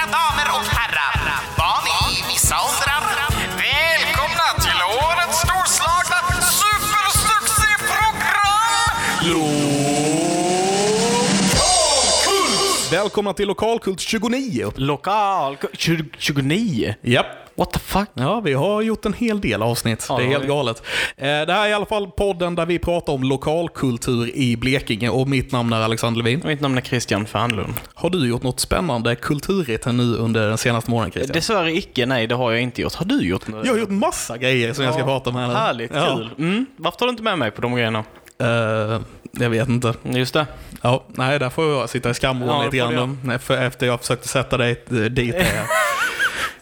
Mina damer och herrar, barn i vissa åldrar. Välkomna till årets storslagna supersuccéprogram! Välkomna till Lokalkult 29. Lokal... 20, 29? Japp. What the fuck? Ja, vi har gjort en hel del avsnitt. Ja, det är helt galet. Eh, Det här är i alla fall podden där vi pratar om lokalkultur i Blekinge och mitt namn är Alexander Levin. Mitt namn är Christian Fernlund. Har du gjort något spännande kulturigt här nu under den senaste månaden Christian? Dessvärre icke, nej det har jag inte gjort. Har du gjort något? Jag har gjort massa grejer som jag ska prata om här nu. Härligt, Ja. kul. Mm. Varför tar du inte med mig på de grejerna? Eh, jag vet inte. Just det. Ja, nej, där får jag sitta i skamvrån Ja, lite grann. Nej, för Efter jag försökte sätta dig eh, dit.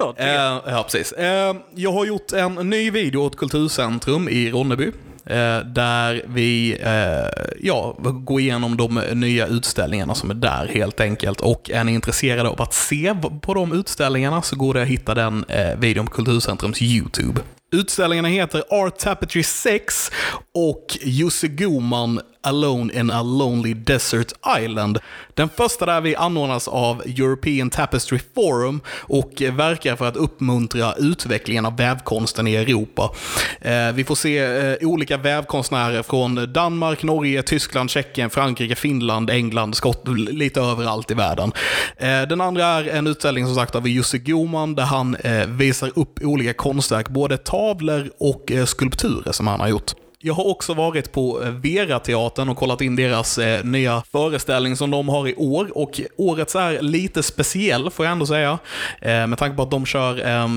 Ja, Eh, ja, precis. Eh, jag har gjort en ny video åt Kulturcentrum i Ronneby. eh, där vi eh, ja, går igenom de nya utställningarna som är där helt enkelt. Och är ni intresserade av att se på de utställningarna så går det att hitta den eh, videon på Kulturcentrums YouTube. Utställningarna heter Art Tapestry 6 och Jussi Goman Alone in a Lonely Desert Island. Den första där vi anordnas av European Tapestry Forum och verkar för att uppmuntra utvecklingen av vävkonsten i Europa. Eh, vi får se eh, olika vävkonstnärer från Danmark, Norge, Tyskland, Tjeckien, Frankrike, Finland, England, Skottland, lite överallt i världen. Eh, den andra är en utställning som sagt av Jussi Goman där han visar upp olika konstverk, både tavlor och eh, skulpturer som han har gjort. Jag har också varit på eh, Vera-teatern och kollat in deras eh, nya föreställning som de har i år. Och årets är lite speciell, får jag ändå säga. Eh, med tanke på att de kör, eh,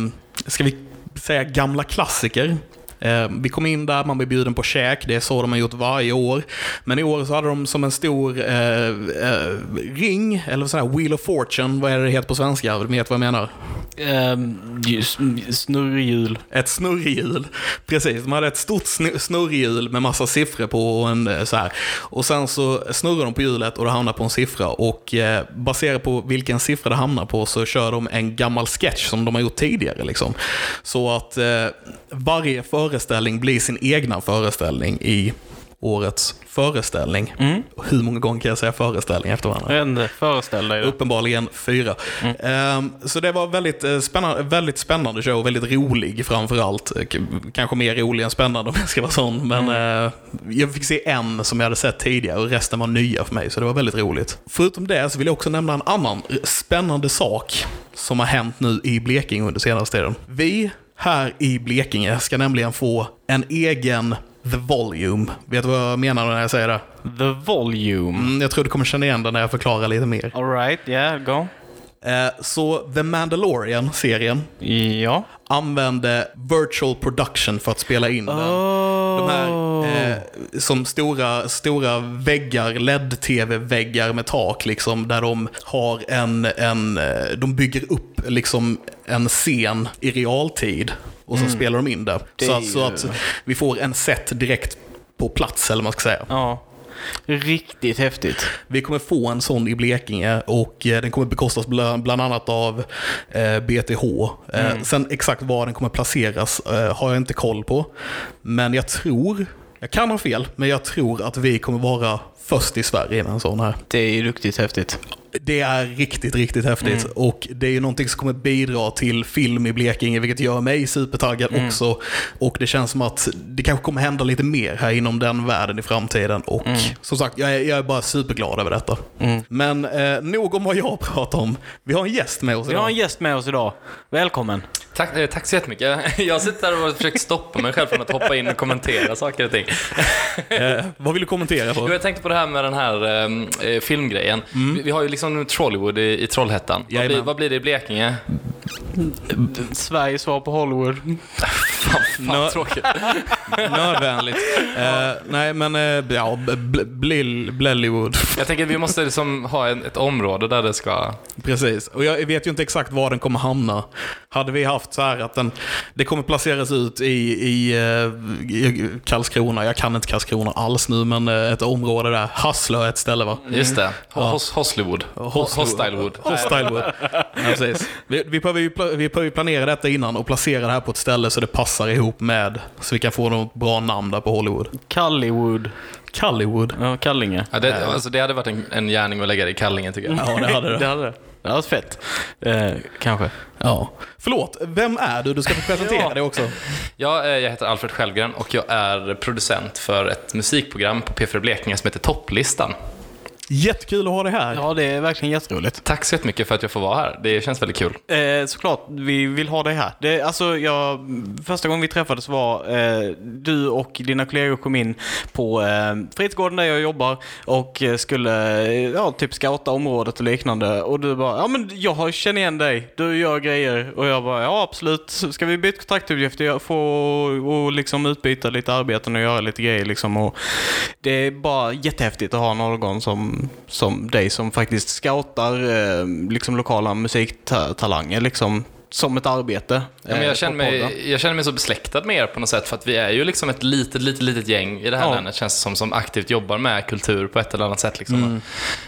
ska vi säga gamla klassiker. Eh, Vi kom in där, man blev bjuden på käk, det är så de har gjort varje år. Men i år så hade de som en stor eh, eh, ring, eller sån här Wheel of Fortune, vad är det det heter på svenska? Du vet vad jag menar? Just- snurrhjul. Ett snurrhjul. Precis, de hade ett stort snu- snurrhjul med massa siffror på och en eh, så här. Och sen så snurrar de på hjulet och det hamnar på en siffra. Och eh, baserat på vilken siffra det hamnar på så kör de en gammal sketch som de har gjort tidigare. Liksom. Så att eh, varje föreställning blir sin egna föreställning i årets föreställning. Hur många gånger kan jag säga föreställning efter varandra? Inte, föreställ dig. Uppenbarligen fyra. Ehm, så det var väldigt eh, spännande, väldigt spännande show, väldigt rolig framförallt. Eh, Kanske mer rolig än spännande om jag ska vara sån, men eh, jag fick se en som jag hade sett tidigare och resten var nya för mig, så det var väldigt roligt. Förutom det så vill jag också nämna en annan spännande sak som har hänt nu i Blekinge under senaste tiden. Vi här i Blekinge ska nämligen få en egen The Volume. Vet du vad jag menar när jag säger det? The Volume. Mm, jag tror du kommer känna igen det när jag förklarar lite mer. Alright, yeah, go. Eh, Så The Mandalorian-serien Ja. använde virtual production för att spela in den. De här eh, som stora, stora väggar, LED-TV-väggar med tak, liksom, där de har en, en, eh, de bygger upp liksom en scen i realtid och så spelar de in det. Det så, att, så att vi får en set direkt på plats, eller vad man ska säga. Ja. Riktigt häftigt. Vi kommer få en sån i Blekinge och eh, den kommer bekostas bland, annat av eh, BTH. Eh, Sen exakt var den kommer placeras eh, har jag inte koll på. Men jag tror, jag kan ha fel, men jag tror att vi kommer vara först i Sverige med en sån här. Det är ju riktigt häftigt. Det är riktigt, riktigt häftigt. Och det är ju någonting som kommer bidra till film i Blekinge, vilket gör mig supertaggad också. Och det känns som att det kanske kommer hända lite mer här inom den världen i framtiden. Och som sagt, jag är, jag är bara superglad över detta. Men eh, nog om vad jag pratar om. Vi har en gäst med oss Vi har en idag. gäst med oss idag. Välkommen. Tack, eh, tack så jättemycket. Jag sitter här och försöker stoppa mig själv från att hoppa in och kommentera saker och ting. Eh, vad vill du kommentera Jo, på? jag tänkte på det här med den här eh, filmgrejen. Vi, vi har ju liksom Trollywood i, i Trollhättan. Vad blir, vad blir det i Blekinge? Sveriges svar på Hollywood. Fan, fan tråkigt. Nödvändigt. Eh, nej, men eh, ja, Blellywood. Jag tänker att vi måste liksom ha en, ett område där det ska... Precis, och jag vet ju inte exakt var den kommer hamna. Hade vi haft så här att den, det kommer placeras ut i, i, eh, i Karlskrona, jag kan inte Karlskrona alls nu, men eh, ett område där, Hasslö ett ställe va? Just det. Hos, Hoslywood. Hos, Hostylewood. Hostylewood. Ja, precis. Vi, vi, behöver ju, pla- vi behöver ju planera detta innan och placera det här på ett ställe så det passar ihop med, så vi kan få något bra namn där på Hollywood. Kallywood. Kallywood. Ja, Kallinge. Ja, det, alltså, det hade varit en, en gärning att lägga det i Kallinge tycker jag. Ja, det hade det det. hade det. Det hade varit fett. Eh, kanske. Ja. Förlåt, vem är du? Du ska få presentera Ja. dig också. Ja, eh, jag heter Alfred Självgren och jag är producent för ett musikprogram på P4 Blekinge som heter Topplistan. Jättekul att ha dig här. Ja, det är verkligen jätteroligt. Tack så jättemycket för att jag får vara här. Det känns väldigt kul. Eh, såklart, vi vill ha dig här. Det, alltså, jag, första gången vi träffades var eh, du och dina kollegor kom in på eh, fritidsgården där jag jobbar och eh, skulle eh, ja, typ scouta området och liknande. Och du bara, ja men jag känner igen dig, du gör grejer. Och jag bara, ja absolut, ska vi byta kontaktuppgifter, jag får och liksom utbyta lite arbeten och göra lite grejer liksom. Och det är bara jättehäftigt att ha någon som, som dig som faktiskt scoutar eh, liksom lokala musiktalanger liksom som ett arbete. Ja, men eh, jag, känner mig, jag känner mig så besläktad med er på något sätt för att vi är ju liksom ett litet, litet, litet gäng i det här Ja. länet känns det som, som aktivt jobbar med kultur på ett eller annat sätt. Liksom.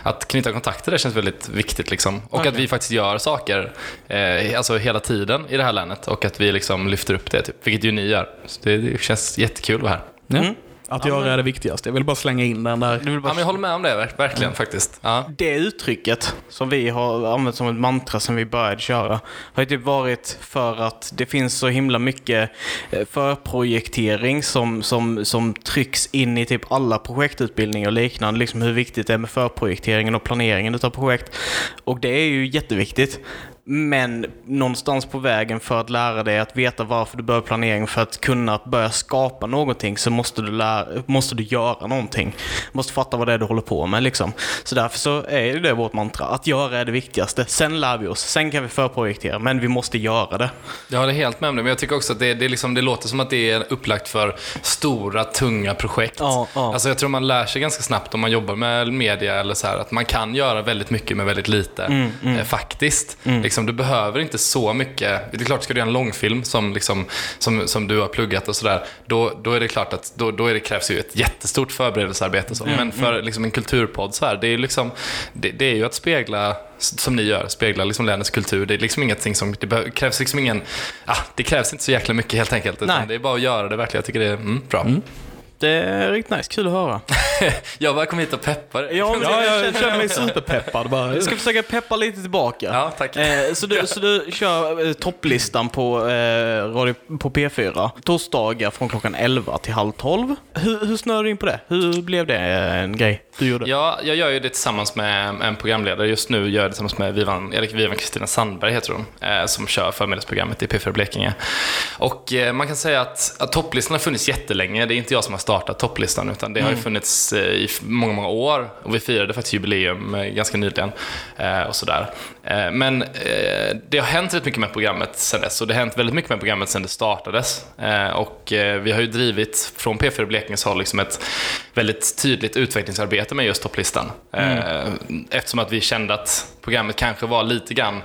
Att knyta kontakter där känns väldigt viktigt. Liksom. Och att Verkligen. vi faktiskt gör saker eh, alltså hela tiden i det här länet och att vi liksom lyfter upp det, typ, vilket ju ni gör. Så det, det känns jättekul att vara här. Mm. Att göra är det viktigaste. Jag vill bara slänga in den där. Ja, men jag håller med om det, verk- verkligen faktiskt. Ja. det uttrycket som vi har använt som ett mantra sen vi började köra har ju typ varit för att det finns så himla mycket eh, förprojektering som, som, som trycks in i typ alla projektutbildningar och liknande. Liksom hur viktigt det är med förprojekteringen och planeringen utav projekt. Och det är ju jätteviktigt. Men någonstans på vägen för att lära dig att veta varför du börjar planering för att kunna börja skapa någonting så måste du, lära, måste du göra någonting. Måste fatta vad det är du håller på med liksom. Så därför så är det vårt mantra. Att göra är det viktigaste. Sen lär vi oss. Sen kan vi förprojektera. Men vi måste göra det. Jag håller helt med om det, men jag tycker också att det, det, liksom, det låter som att det är upplagt för stora, tunga projekt. Ja, ja. Alltså jag tror man lär sig ganska snabbt om man jobbar med media eller så här, att man kan göra väldigt mycket med väldigt lite, Mm, Eh, faktiskt. Liksom, du behöver inte så mycket. Det är klart, ska du göra en långfilm som, liksom, som, som du har pluggat och sådär, då, då är det klart att då, då är det, krävs ju ett jättestort förberedelsearbete. Så. Men för liksom, en kulturpodd så här, det är, liksom, det, det är ju att spegla som ni gör, spegla liksom länets kultur. Det är liksom ingenting som, det krävs liksom ingen, ah, det krävs inte så jäkla mycket helt enkelt. Det är bara att göra det verkligen. Jag tycker det är mm, bra. Det är riktigt nice. Kul att höra. jag bara kom hit och peppar. Ja, Ja, jag känner mig superpeppad bara. Jag ska försöka peppa lite tillbaka. Ja, tack. Eh, så, du, så du kör eh, topplistan på, eh, radio, på P4 torsdagar från klockan 11 till halv 12. Hur, hur snöade du in på det? Hur blev det eh, en grej du gjorde? Ja, jag gör ju det tillsammans med en programledare. Just nu gör jag det tillsammans med Vivan, Erik Vivan Kristina Sandberg, heter hon, eh, som kör förmiddagsprogrammet i P4 Blekinge. Och eh, man kan säga att, att topplistan har funnits jättelänge. Det är inte jag som har startat topplistan, utan det har ju funnits eh, i många, många år. Och vi firade faktiskt jubileum ganska nyligen. Och sådär. Men det har hänt rätt mycket med programmet sen dess. Och det har hänt väldigt mycket med programmet sen det startades. Och vi har ju drivit från P4 Blekinges håll liksom ett väldigt tydligt utvecklingsarbete med just topplistan. Eh, eftersom att vi kände att programmet kanske var lite grann,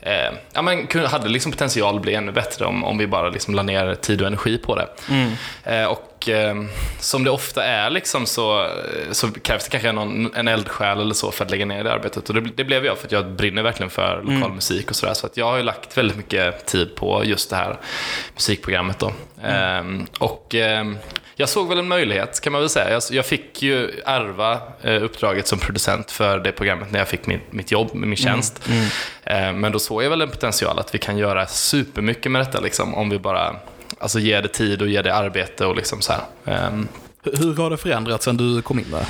eh, ja men hade liksom potential att bli ännu bättre om, om vi bara liksom la ner tid och energi på det. Eh, och eh, som det ofta är liksom så, så krävs det kanske någon, en eldsjäl eller så för att lägga ner det arbetet. Och det, det blev jag för att jag brinner verkligen för lokal musik och sådär. Så att jag har ju lagt väldigt mycket tid på just det här musikprogrammet då. Ehm, och ehm, jag såg väl en möjlighet kan man väl säga. Jag, jag fick ju ärva eh, uppdraget som producent för det programmet när jag fick min, mitt jobb min tjänst. Eh, men då såg jag väl en potential att vi kan göra supermycket med detta liksom, om vi bara alltså, ger det tid och ger det arbete och liksom så här. Ehm, Hur har det förändrats sen du kom in där?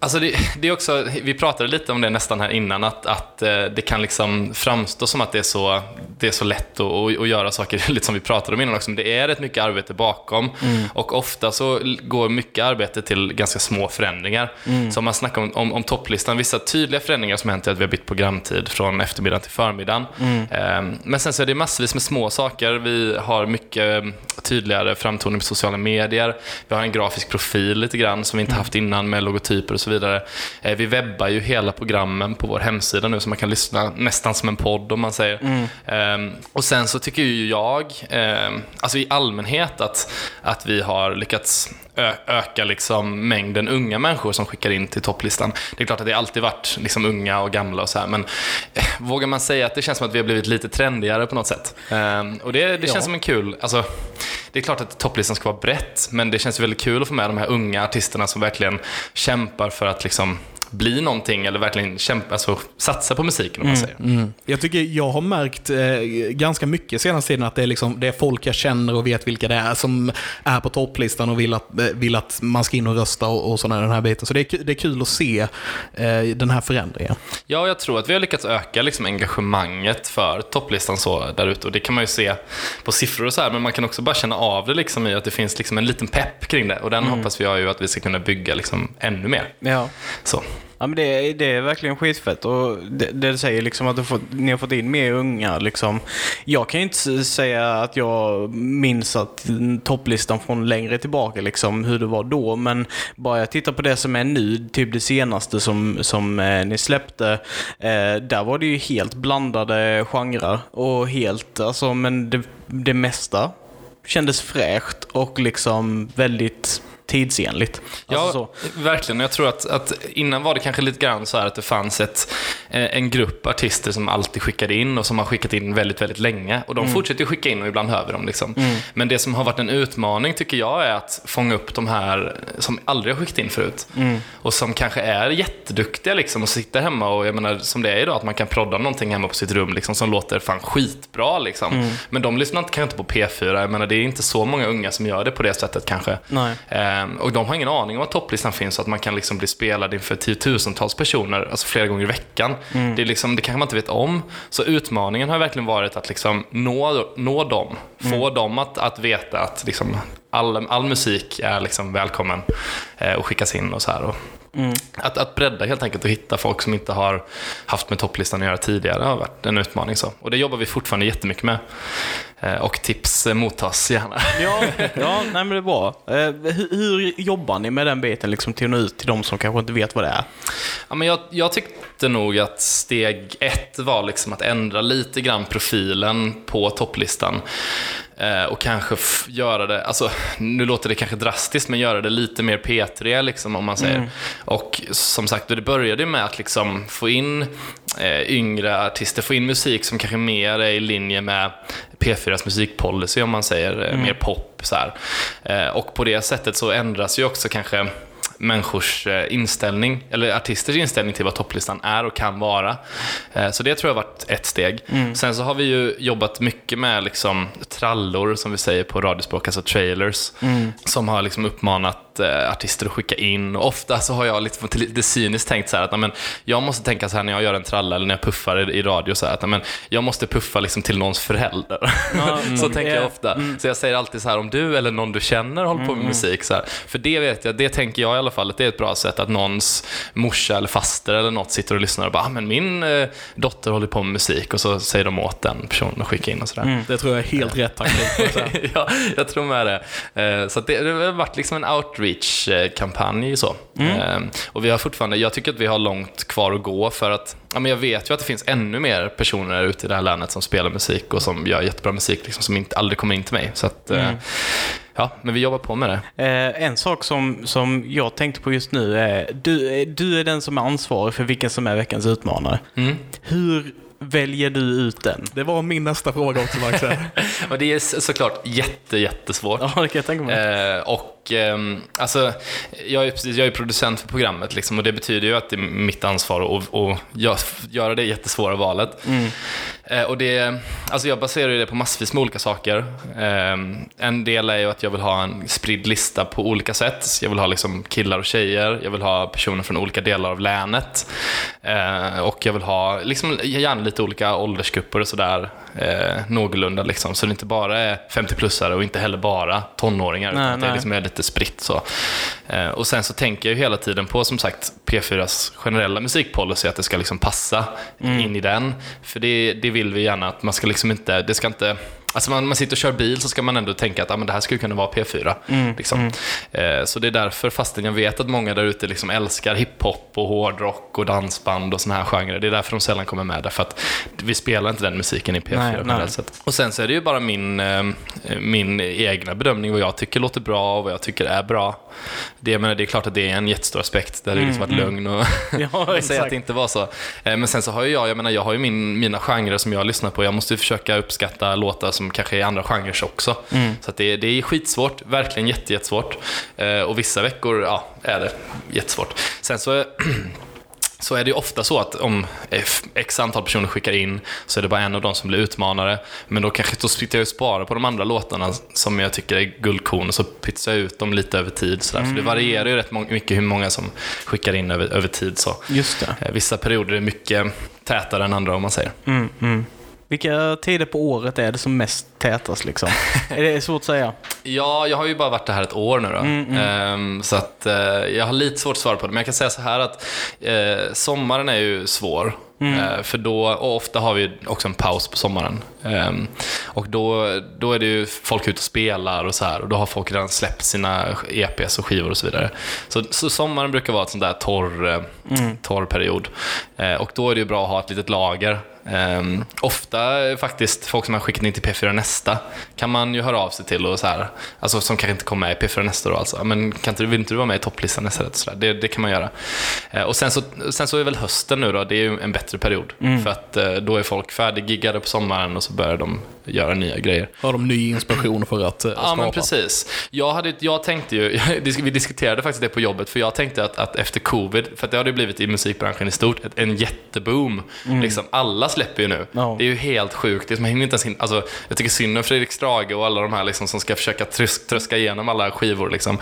Alltså det, det är också, vi pratade lite om det nästan här innan, att, att eh, det kan liksom framstå som att det är så, det är så lätt att, att, göra saker, lite som vi pratade om innan också, men det är rätt mycket arbete bakom. Och ofta så går mycket arbete till ganska små förändringar. Så om man snackar om, om, om topplistan, vissa tydliga förändringar som hänt är att vi har bytt programtid från eftermiddagen till förmiddagen. Eh, Men sen så är det massvis med små saker. Vi har mycket tydligare framtoning på sociala medier. Vi har en grafisk profil lite grann som vi inte haft innan med logotyper och så vidare. Eh, Vi webbar ju hela programmen på vår hemsida nu så man kan lyssna nästan som en podd om man säger. Ehm, Och sen så tycker ju jag, ehm, alltså i allmänhet att, att vi har lyckats öka liksom mängden unga människor som skickar in till topplistan. Det är klart att det alltid varit liksom unga och gamla och så här, men eh, vågar man säga att det känns som att vi har blivit lite trendigare på något sätt? Ehm, och det, det känns Ja. som en kul, alltså, det är klart att topplistan ska vara brett, men det känns väldigt kul att få med de här unga artisterna som verkligen kämpar för att liksom bli någonting eller verkligen kämpa, alltså, satsa på musiken om man säger. Mm. Jag tycker jag har märkt eh, ganska mycket senaste tiden att det är, liksom, det är folk jag känner och vet vilka det är som är på topplistan och vill att, eh, vill att man ska in och rösta och, och sådana den här biten. Så det är, det är kul att se eh, den här förändringen. Ja, jag tror att vi har lyckats öka liksom engagemanget för topplistan så där ute och det kan man ju se på siffror och så här, men man kan också bara känna av det liksom i att det finns liksom en liten pepp kring det och den hoppas vi har ju att vi ska kunna bygga liksom ännu mer. Ja. Så. Ja, men det, är- det är verkligen skitfett. Och det, det säger liksom att du ni har fått in mer unga. Liksom. Jag kan ju inte säga att jag minns att topplistan från längre tillbaka, liksom, hur det var då. Men bara jag tittar på det som är nu, typ det senaste som, som eh, ni släppte. Eh, där var det ju helt blandade genrer. Och helt, alltså, men det, det mesta kändes fräscht och liksom väldigt tidsenligt. Alltså Ja, så. verkligen. Jag tror att, att innan var det kanske lite grann så här att det fanns ett, eh, en grupp artister som alltid skickade in och som har skickat in väldigt, väldigt länge. Och de fortsätter ju skicka in och ibland hör vi dem. Liksom. Men det som har varit en utmaning tycker jag är att fånga upp de här som aldrig har skickat in förut. Och som kanske är jätteduktiga liksom och sitter hemma och jag menar som det är idag att man kan prodda någonting hemma på sitt rum liksom, som låter fan skitbra. Liksom. Men de lyssnar inte- kanske inte på P4. Jag menar det är inte så många unga som gör det på det sättet kanske. Nej. Ehm, och de har ingen aning om att topplistan finns så att man kan liksom bli spelad inför tiotusentals personer, alltså flera gånger i veckan. Det, är liksom, det kanske man inte vet om. Så utmaningen har verkligen varit att liksom nå, nå dem, få dem att, att veta att liksom all, all musik är liksom välkommen eh, och skickas in och så här. Och, att, att bredda helt enkelt och hitta folk som inte har haft med topplistan att göra tidigare har varit en utmaning. Så. Och det jobbar vi fortfarande jättemycket med. Eh, och tips eh, mottas gärna. Ja, ja nej, men det är bra. Eh, hur, hur jobbar ni med den biten liksom, till att nå ut till de som kanske inte vet vad det är? Ja, men jag, jag tyckte nog att steg ett var liksom att ändra lite grann profilen på topplistan. Eh, och kanske göra det, alltså nu låter det kanske drastiskt, men göra det lite mer P3 liksom om man säger. Och som sagt, det började med att liksom få in eh, yngre artister, få in musik som kanske mer är i linje med P4s musikpolicy om man säger, eh, mer pop så här. Eh, och på det sättet så ändras ju också kanske människors eh, inställning, eller artisters inställning till vad topplistan är och kan vara. Eh, Så det tror jag har varit ett steg. Sen så har vi ju jobbat mycket med liksom trallor, som vi säger på radiospråk, alltså trailers, som har liksom uppmanat eh, artister att skicka in. Och ofta så har jag lite, lite cyniskt tänkt så här att "Nej, men, jag måste tänka så här när jag gör en tralla eller när jag puffar i, i radio, så här, att "Nej, men, jag måste puffa liksom till någons förälder. så tänker jag ofta. Så jag säger alltid så här, om du eller någon du känner håller på med musik, så här, för det vet jag, det tänker jag i alla fall, att det är ett bra sätt att någons morsa eller faster eller något sitter och lyssnar och bara, ah, men min eh, dotter håller på med musik och så säger de åt den personen att skicka in och sådär. Det tror jag är helt rätt taktik. ja, jag tror med det. Eh, Så det, det har varit liksom en outreach-kampanj så. Eh, Och vi har fortfarande, jag tycker att vi har långt kvar att gå för att, ja men jag vet ju att det finns ännu mer personer ute i det här länet som spelar musik och som gör jättebra musik liksom, som inte, aldrig kommer in till mig. Så att, eh, ja, men vi jobbar på med det. Eh, en sak som, som jag tänkte på just nu är, du, du är den som är ansvarig för vilken som är veckans utmanare. Mm. Hur väljer du ut den? Det var min nästa fråga också, Max. Och det är så- såklart jätte, jättesvårt. Ja, det kan jag tänka mig. Eh, och ehm, alltså, jag är, precis, jag är producent för programmet liksom, och det betyder ju att det är mitt ansvar att att gö- göra det jättesvåra valet. Eh, och det, alltså jag baserar det på massvis med olika saker. Ehm, en del är ju att jag vill ha en spridd lista på olika sätt. Jag vill ha liksom killar och tjejer, jag vill ha personer från olika delar av länet. Eh, och jag vill ha liksom, gärna lite olika åldersgrupper och sådär. Eh, någorlunda liksom. Så det inte bara är 50-plussare och inte heller bara tonåringar. Nej, utan att det nej. liksom är lite spritt så. Eh, och sen så tänker jag ju hela tiden på som sagt P4s generella musikpolicy, att det ska liksom passa Mm. in i den. För det, det vill vi gärna att man ska liksom inte, det ska inte Alltså man, man sitter och kör bil så ska man ändå tänka att ah, men det här skulle kunna vara P4. Mm, Liksom. Eh, så det är därför, fastän jag vet att många där ute liksom älskar hiphop och hårdrock och dansband och såna här genrer, det är därför de sällan kommer med. Därför att vi spelar inte den musiken i P4 Nej, nej. generellt sett. Och sen så är det ju bara min, eh, min egna bedömning, vad jag tycker låter bra och vad jag tycker är bra. Det, menar, det är klart att det är en jättestor aspekt. Det hade liksom varit lögn och Mm, Ja, säga att det inte var så. Eh, Men sen så har ju jag, jag menar, jag har ju min, mina genrer som jag lyssnar på. Jag måste ju försöka uppskatta låtar som kanske är andra genrer också. Så att det, det är skitsvårt, verkligen jätte, jättesvårt. Eh, och vissa veckor ja, är det jättesvårt. Sen så så är det ju ofta så att om x antal personer skickar in så är det bara en av dem som blir utmanare. Men då kanske då sitter jag och sparar på de andra låtarna som jag tycker är guldkorn och så pytsar jag ut dem lite över tid. Så, mm. så det varierar ju rätt mycket hur många som skickar in över, över tid. Så. Eh, vissa perioder är mycket tätare än andra om man säger. Mm, mm. Vilka tider på året är det som mest tätas liksom? är det svårt att säga? Ja, jag har ju bara varit det här ett år nu då. Mm, mm. Um, så att uh, jag har lite svårt att svara på det. Men jag kan säga så här att uh, sommaren är ju svår. Mm. Uh, för då, och ofta har vi också en paus på sommaren. Um, och då, då är det ju folk ute och spelar och så här. Och då har folk redan släppt sina EPs och skivor och så vidare. Så, så sommaren brukar vara en sån där torr, mm. torr period. och då är det ju bra att ha ett litet lager Um, ofta faktiskt folk som har skickat in till P4 Nästa kan man ju höra av sig till och så här, alltså som kanske inte kommer med i P4 Nästa då alltså. Men kan inte, vill inte du vara med i topplistan nästa så det, det kan man göra. Uh, och sen så, sen så är väl hösten nu då, det är ju en bättre period. Mm. För att uh, då är folk färdiggiggade på sommaren och så börjar de göra nya grejer. Har de ny inspiration för att uh, skapa? Ja, men precis. Jag, hade, jag tänkte ju, vi diskuterade faktiskt det på jobbet, för jag tänkte att, att efter covid, för att det har det blivit i musikbranschen i stort, en jätteboom. Mm. Liksom alla släpper ju nu. Oh. Det är ju helt sjukt. Det är, man hinner inte ens hin- alltså, jag tycker synd om Fredrik Strage och alla de här liksom, som ska försöka trös- tröska igenom alla skivor. Liksom.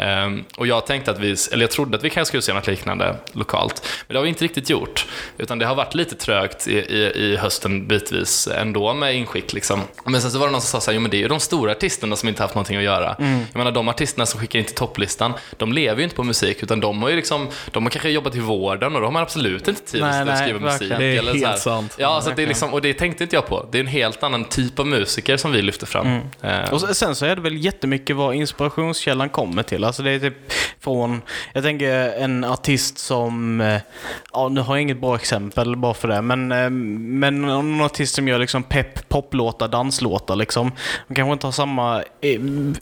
Um, och jag tänkte att vi, eller jag trodde att vi kanske skulle se något liknande lokalt. Men det har vi inte riktigt gjort. Utan det har varit lite trögt i, i, i hösten bitvis ändå med inskick. Liksom. Men sen så var det någon som sa så här, jo men det är ju de stora artisterna som inte haft någonting att göra. Mm. Jag menar de artisterna som skickar in till topplistan, de lever ju inte på musik utan de har ju liksom, de har kanske jobbat i vården och de har absolut inte tid nej, att skriva musik. Det är eller helt så här. Sant. Ja, så det är liksom, och det tänkte inte jag på. Det är en helt annan typ av musiker som vi lyfter fram. Mm. Uh. Och sen så är det väl jättemycket vad inspirationskällan kommer till. Alltså det är typ från, jag tänker en artist som, eh, ja nu har jag inget bra exempel bara för det, men, eh, men någon artist som gör liksom pepp, poplåtar, danslåtar liksom. De kanske inte har samma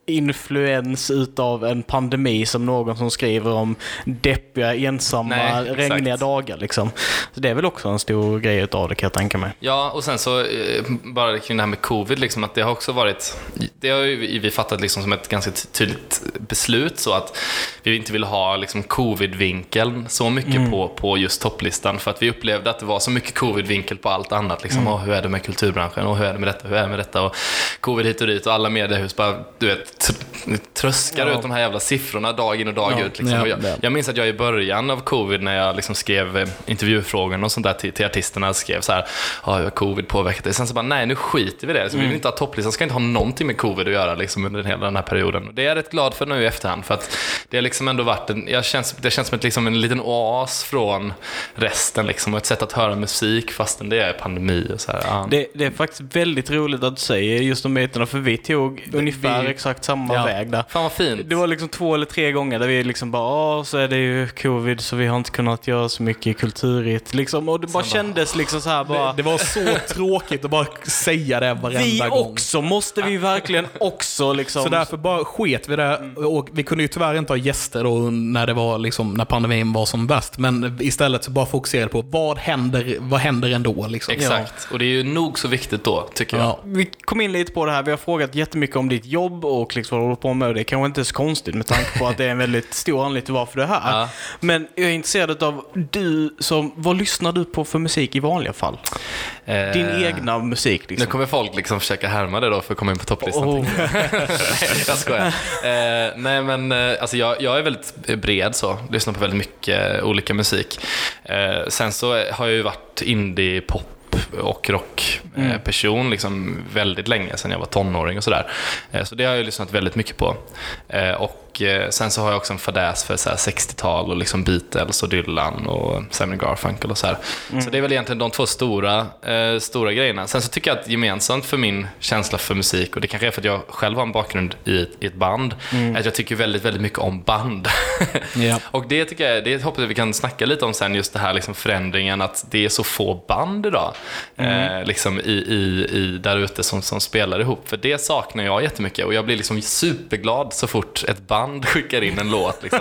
influens utav en pandemi som någon som skriver om deppiga, ensamma, Nej, regniga dagar liksom. Så det är väl också en stor grej utav det kan jag tänka mig. Ja, och sen så eh, bara kring det här med covid, liksom, att det har också varit, det har ju vi fattat liksom som ett ganska tydligt beslut så att vi inte vill ha liksom covid-vinkeln så mycket mm. på, på just topplistan för att vi upplevde att det var så mycket covid-vinkel på allt annat. Liksom, mm. oh, hur är det med kulturbranschen? Och hur är det med detta? Hur är det med detta? Och covid hit och dit och alla mediehus bara, du vet, tröskar ja. ut de här jävla siffrorna dag in och dag ja. ut. Liksom. Ja, jag, jag, minns att jag i början av covid när jag liksom skrev eh, intervjufrågor och sånt där till, till artisterna skrev så här, ja, oh, covid påverkat dig? Sen så bara, nej nu skiter vi i det. Så mm. vi vill inte ha topplistan, ska inte ha någonting med covid att göra liksom, under hela den här perioden. Och det är jag rätt glad för nu i efterhand för att det har liksom ändå varit en, jag känns, det känns som ett, liksom en liten oas från resten liksom, och ett sätt att höra musik fastän det är pandemi och så här. Ja. Det, det, är faktiskt väldigt roligt att du säger just de bitarna för vi tog ungefär vi, exakt samma ja. väg där. Fan vad fint. Det var liksom två eller tre gånger där vi liksom bara, så är det ju covid så vi har inte kunnat göra så mycket kulturigt. Liksom, och det bara Sen kändes bara, liksom så här bara. Det, det, var så tråkigt att bara säga det varenda vi gång. Vi också måste vi verkligen också liksom. Så därför bara sket vi det. Och vi kunde ju tyvärr inte ha gäster då när det var liksom, när pandemin var som bäst. Men istället så bara fokuserade på vad händer, vad händer ändå liksom. Exakt, ja. och det är ju nog så viktigt då, tycker jag. Ja. Vi kom in lite på det här, vi har frågat jättemycket om ditt jobb och liksom vad du håller på med. Det är kanske inte är så konstigt med tanke på att det är en väldigt stor anledning till varför du är här. Ja. Men jag är intresserad av du som, vad lyssnar du på för musik i vanliga fall? Eh, Din egna musik liksom. Nu kommer folk liksom försöka härma det då för att komma in på topplistan. Oh. nej, jag skojar. Eh, nej men eh, alltså jag, jag är väldigt bred så, lyssnar på väldigt mycket olika musik. Eh, sen så har jag ju varit indie-pop och rockperson mm. liksom väldigt länge, sedan jag var tonåring och sådär. Eh, så det har jag lyssnat väldigt mycket på. Eh, och Eh, sen så har jag också en fadäs för 60-tal och liksom Beatles och Dylan och Simon Garfunkel och så här. Mm. Så det är väl egentligen de två stora, eh, stora grejerna. Sen så tycker jag att gemensamt för min känsla för musik, och det kanske är för att jag själv har en bakgrund i ett, i ett band, mm. att jag tycker väldigt, väldigt mycket om band. yeah. och det tycker jag, det hoppas jag vi kan snacka lite om sen, just det här liksom förändringen att det är så få band idag. Eh, liksom i, i, i där ute som, som spelar ihop. För det saknar jag jättemycket och jag blir liksom superglad så fort ett band skickar in en låt. Liksom.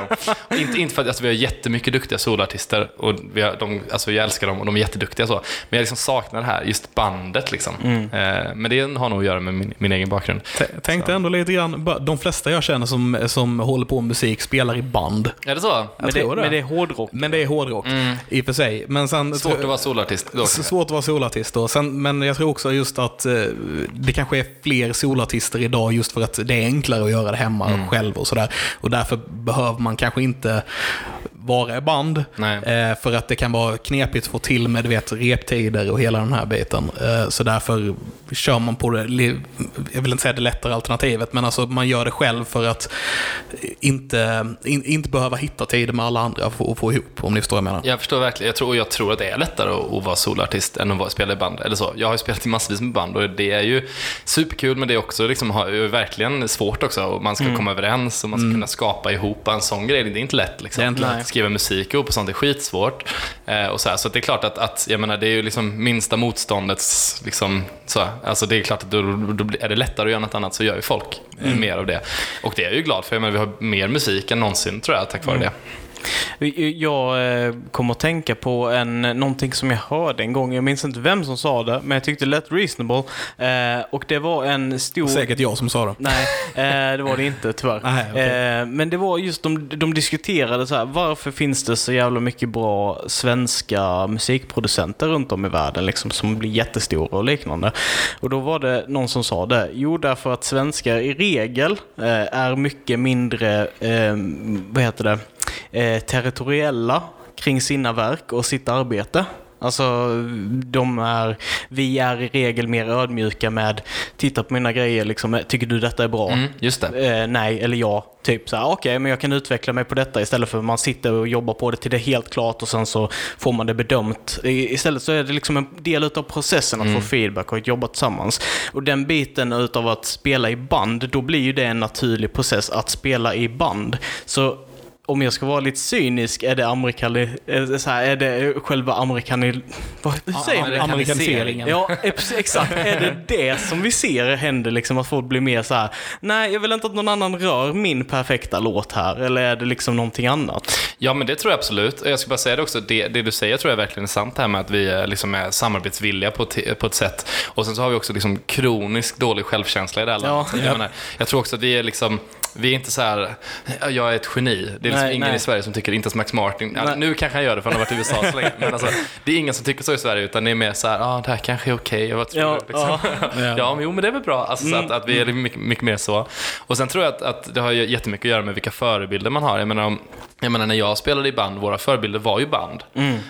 Och inte, inte för att alltså, vi har jättemycket duktiga solartister och vi har, de, alltså, jag älskar dem och de är jätteduktiga så. Men jag liksom saknar det här, just bandet liksom. Eh, men det har nog att göra med min, min egen bakgrund. T- Tänkte ändå lite grann, de flesta jag känner som, som håller på med musik spelar i band. Är det så? Men det, tror det. men det är hårdrock. Men det är hårdrock, i och för sig. Men sen, Svårt att vara solartist då. Svårt att vara solartist då. Sen, men jag tror också just att eh, det kanske är fler solartister idag just för att det är enklare att göra det hemma Mm. själv och sådär. Och därför behöver man kanske inte vara i band. Eh, för att det kan vara knepigt att få till med du vet, reptider och hela den här biten. Eh, så därför kör man på det, jag vill inte säga det lättare alternativet, men alltså man gör det själv för att inte, in, inte behöva hitta tider med alla andra att få ihop, om ni förstår vad jag menar. Jag förstår verkligen. Jag tror, och jag tror att det är lättare att, att vara solartist än att vara, spela i band. Eller så. Jag har ju spelat i massvis med band och det är ju superkul men det är också liksom, har, är verkligen svårt också. Och man ska komma överens och man ska kunna skapa ihop en sån grej. Det är inte lätt. Liksom. Det är inte lätt. Skriva musik ihop och sånt är skitsvårt. Eh, och så, här, så det är klart att, att jag menar, det är ju liksom minsta motståndets... Liksom, så, alltså det är klart att då, då är det lättare att göra något annat så gör ju folk eh, mer av det. Och det är jag ju glad för. Jag menar, vi har mer musik än någonsin tror jag tack vare det. Jag eh, kommer att tänka på en, någonting som jag hörde en gång. Jag minns inte vem som sa det, men jag tyckte det lät reasonable. Eh, och det var en stor... Säkert jag som sa det. Nej, eh, det var det inte tyvärr. Nej, okej. eh, men det var just de, de diskuterade så här, varför finns det så jävla mycket bra svenska musikproducenter runt om i världen liksom, som blir jättestora och liknande. Och då var det någon som sa det. Jo, därför att svenskar i regel är mycket mindre, vad heter det, eh, territoriella kring sina verk och sitt arbete. Alltså, de är, vi är i regel mer ödmjuka med, titta på mina grejer, liksom, tycker du detta är bra? Mm, just det. Eh, nej eller ja. Typ så okej, men jag kan utveckla mig på detta istället för att man sitter och jobbar på det till det är helt klart och sen så får man det bedömt. Istället så är det liksom en del av processen att få feedback och att jobba tillsammans. Och den biten utav att spela i band, då blir ju det en naturlig process att spela i band. Så om jag ska vara lite cynisk, är det amerikani... Är det, så här, är det själva amerikani... Vad, hur säger det? Amerikaniseringen. Ja, ex- exakt. Är det det som vi ser händer, liksom att folk blir mer så här, nej, jag vill inte att någon annan rör min perfekta låt här, eller är det liksom någonting annat? Ja, men det tror jag absolut. Jag ska bara säga det också, det, det du säger tror jag verkligen är sant, det här med att vi är, liksom är samarbetsvilliga på, ett- på ett sätt. Och sen så har vi också liksom kroniskt dålig självkänsla i det här landet. Ja. Jag, menar, jag tror också att vi är liksom, vi är inte så här, "Ja, jag är ett geni. Det är liksom Nej, ingen nej. i Sverige som tycker, inte ens Max Martin, Nej. nu kanske han gör det för han har varit i USA så länge, men alltså, det är ingen som tycker så i Sverige, utan det är mer så här, ja, ah, det här kanske är okej, tror Ja? Liksom. ja. ja, men jo, men det är väl bra. Alltså, så att, att vi är mycket, mycket mer så. Och sen tror jag att, att det har jättemycket att göra med vilka förebilder man har. Jag menar, om, jag menar när jag spelade i band, våra förebilder var ju band.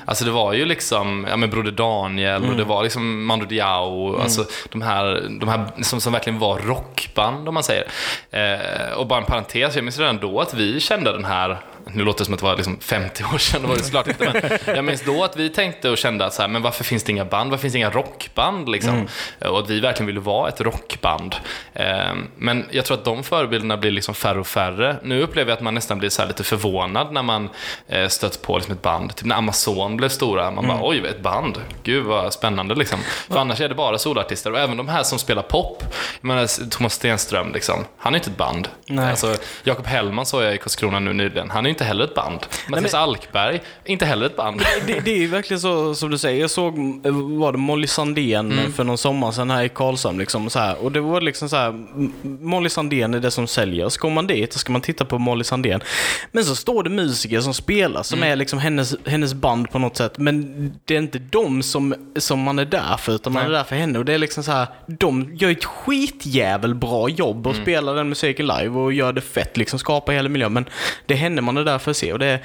Alltså det var ju liksom, ja men Broder Daniel och det var liksom Mando Diao, alltså de här, de här som, som verkligen var rockband om man säger. Eh, och bara en parentes, jag minns redan då att vi kände den här nu låter det som att det var liksom 50 år sedan, det var det såklart inte, men jag minns då att vi tänkte och kände att så här, men varför finns det inga band, varför finns det inga rockband liksom? Och att vi verkligen ville vara ett rockband. Eh, men jag tror att de förebilderna blir liksom färre och färre. Nu upplever jag att man nästan blir så lite förvånad när man eh, stött på liksom ett band. Typ när Amazon blev stora, man bara oj, ett band, gud vad spännande liksom. För annars är det bara solartister och även de här som spelar pop, jag menar Thomas Stenström liksom, han är inte ett band. Nej. Alltså, Jakob Hellman såg jag i Karlskrona nu nyligen, han är inte heller ett band. Mattias Alkberg, inte heller ett band. Det, det är verkligen så som du säger. Jag såg, eh, var det Molly Sandén för någon sommar sedan här i Karlshamn. Liksom, så här. Och det var liksom så här, Molly Sandén är det som säljer. Så går man dit och ska man titta på Molly Sandén. Men så står det musiker som spelar, som är liksom hennes, hennes band på något sätt. Men det är inte de som, som man är där för, utan man är Nej. där för henne. Och det är liksom så här, de gör ett skitjävel bra jobb och spelar den musiken live och gör det fett, liksom skapar hela miljön. Men det är henne man är där för att se. Och det, är-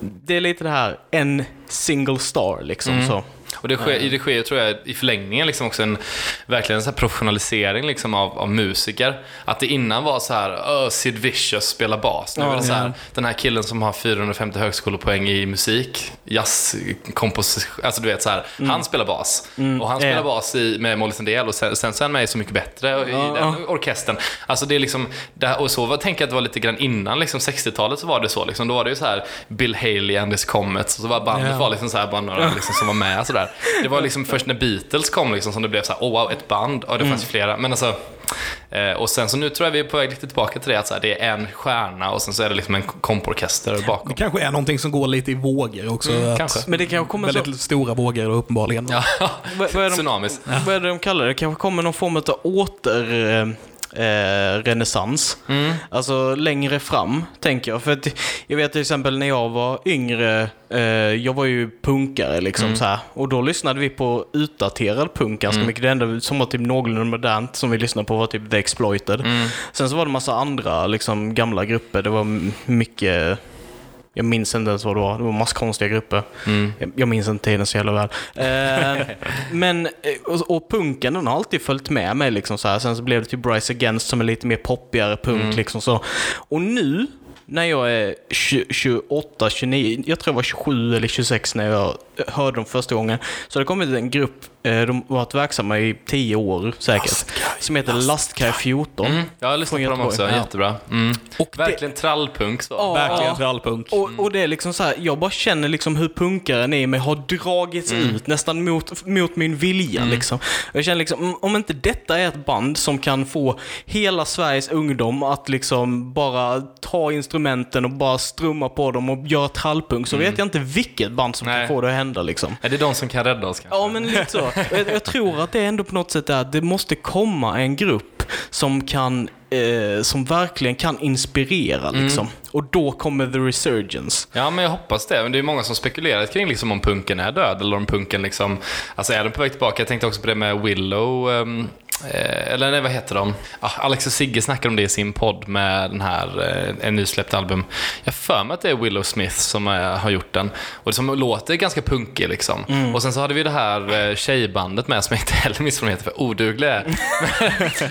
det är lite det här, en single star liksom. Så. Och det sker, det sker tror jag, i förlängningen liksom också en verkligen en så professionalisering liksom av, av musiker. Att det innan var så här, "Öh, Sid Vicious spelar bas. Nu är det så här, den här killen som har 450 högskolepoäng i musik, jazzkomposition, alltså du vet så här, han spelar bas. Och han spelar bas i, med Molly Sandén och sen, sen så är han med i Så Mycket Bättre i den orkestern. Alltså det är liksom, det här, och så var, tänker jag att det var lite grann innan liksom 60-talet så var det så. Liksom, då var det ju så här Bill Haley and his Comets och så var bandet Ja. var liksom så här bara några liksom, som var med. Så sådär. Det var liksom först när Beatles kom liksom som det blev så här, oh wow, ett band. Ja, det fanns ju flera. Men alltså, eh, och sen så nu tror jag vi är på väg lite tillbaka till det, att så här, det är en stjärna och sen så är det liksom en komporkester bakom. Det kanske är någonting som går lite i vågor också. att- kanske. Men det kanske kommer så... Väldigt stora vågor då, uppenbarligen. Ja, Vad, vad, är de, tsunamis. vad är det de kallar det? Det kanske kommer någon form av åter... Eh, renässans. Alltså längre fram, tänker jag. För att jag vet till exempel när jag var yngre, eh, jag var ju punkare liksom så här. Och då lyssnade vi på utdaterad punk ganska mycket. Det enda som var typ någorlunda modernt som vi lyssnade på var typ The Exploited. Sen så var det massa andra liksom gamla grupper. Det var mycket jag minns inte ens vad det var. Det var massa konstiga grupper. Jag, jag minns inte tiden så jävla väl. Eh, men, eh, och, och punken den har alltid följt med mig. Liksom så här. Sen så blev det typ Rise Against som är lite mer poppigare punk. Liksom så. Och nu, när jag är 20, 28, 29, jag tror jag var 27 eller 26 när jag hörde dem första gången. Så det kommit en grupp, eh, de har varit verksamma i 10 år säkert, som heter Lastkaj 14. Mm. Jag har lyssnat på dem också, jättebra. Mm. Och det- Verkligen trallpunk så. Ja. Verkligen trallpunk. Och, och det är liksom så här, jag bara känner liksom hur punkaren i mig har dragits ut nästan mot, mot min vilja. Liksom. Jag känner liksom, mm, om inte detta är ett band som kan få hela Sveriges ungdom att liksom bara ta instrumenten och bara strumma på dem och göra trallpunk, så vet jag inte vilket band som Nej. kan få det att hända liksom. Är det de som kan rädda oss kanske? Ja, men lite så. Jag, jag tror att det ändå på något sätt är att det måste komma en grupp som kan eh, som verkligen kan inspirera liksom. Och då kommer the resurgence. Ja, men jag hoppas det. Men det är många som spekulerat kring liksom om punken är död eller om punken liksom... Alltså är den på väg tillbaka? Jag tänkte också på det med Willow. ehm, eh, eller nej, vad heter de? Ah, Alex och Sigge snackar om det i sin podd med den här, eh, en nysläppt album. Jag för mig att det är Willow Smith som eh, har gjort den. Och det som låter ganska punkig liksom. Och sen så hade vi det här eh, tjejbandet med som jag inte heller minns vad de heter för odugliga.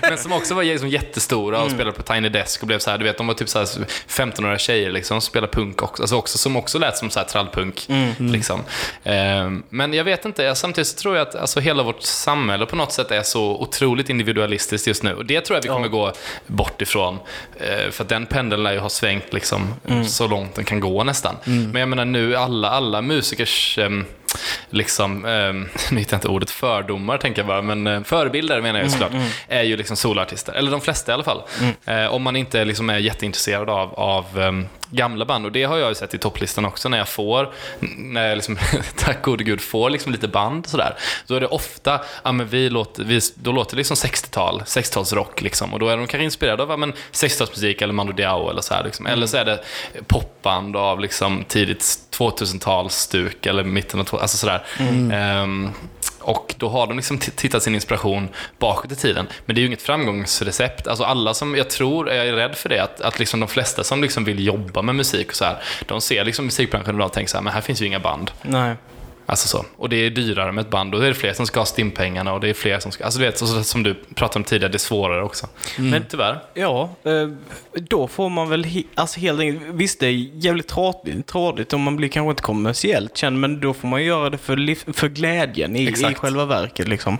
Men som också var liksom jättestora och spelade på Tiny Desk och blev så här, du vet, de var typ så här 15-åriga tjejer liksom, som spelade punk också, alltså också, som också lät som så här trallpunk. Liksom. Ehm, men jag vet inte, jag, samtidigt så tror jag att alltså, hela vårt samhälle på något sätt är så otroligt individualistiskt just nu. Och det tror jag vi kommer gå bort ifrån. Eh, för att den pendeln lär ju ha svängt liksom, så långt den kan gå nästan. Men jag menar nu, alla, alla musikers ehm, liksom, eh, nu hittar jag inte ordet fördomar tänker jag bara, men eh, förebilder menar jag såklart, är ju liksom solartister. Eller de flesta i alla fall. Eh, om man inte liksom är jätteintresserad av, av ehm, gamla band. Och det har jag ju sett i topplistan också när jag får, när jag liksom, tack gode gud, får liksom lite band sådär. Då är det ofta, ja men vi låter, vi, då låter det liksom 60-tal, 60-talsrock liksom. Och då är de kanske inspirerade av ja, men 60-talsmusik eller Mando Diao eller så här liksom. Eller så är det popband av liksom tidigt 2000-talsstuk eller mitten av 2000 alltså sådär. Ehm, och då har de liksom tittat sin inspiration bakåt i tiden. Men det är ju inget framgångsrecept. Alltså alla som, jag tror, jag är rädd för det, att, att liksom de flesta som liksom vill jobba med musik och så här, de ser liksom musikbranschen idag och tänker så här, men här finns ju inga band. Nej. Alltså så. Och det är dyrare med ett band och det är fler som ska ha stimpengarna och det är fler som ska... Alltså du vet, så, som du pratade om tidigare, det är svårare också. Men tyvärr. Ja, eh, då får man väl he- alltså helt enkelt, visst det är jävligt tråkigt och man blir kanske inte kommersiellt känd, men då får man göra det för, för glädjen i, i själva verket. Liksom.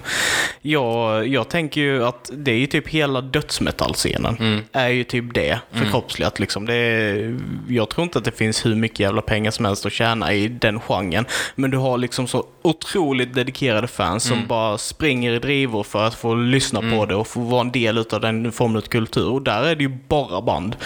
Jag, jag tänker ju att det är ju typ hela dödsmetallscenen, är ju typ det förkroppsligat. Liksom. Det är, jag tror inte att det finns hur mycket jävla pengar som helst att tjäna i den genren, men du har liksom så otroligt dedikerade fans som bara springer i drivor för att få lyssna på det och få vara en del av den formen av kultur. Och där är det ju bara band.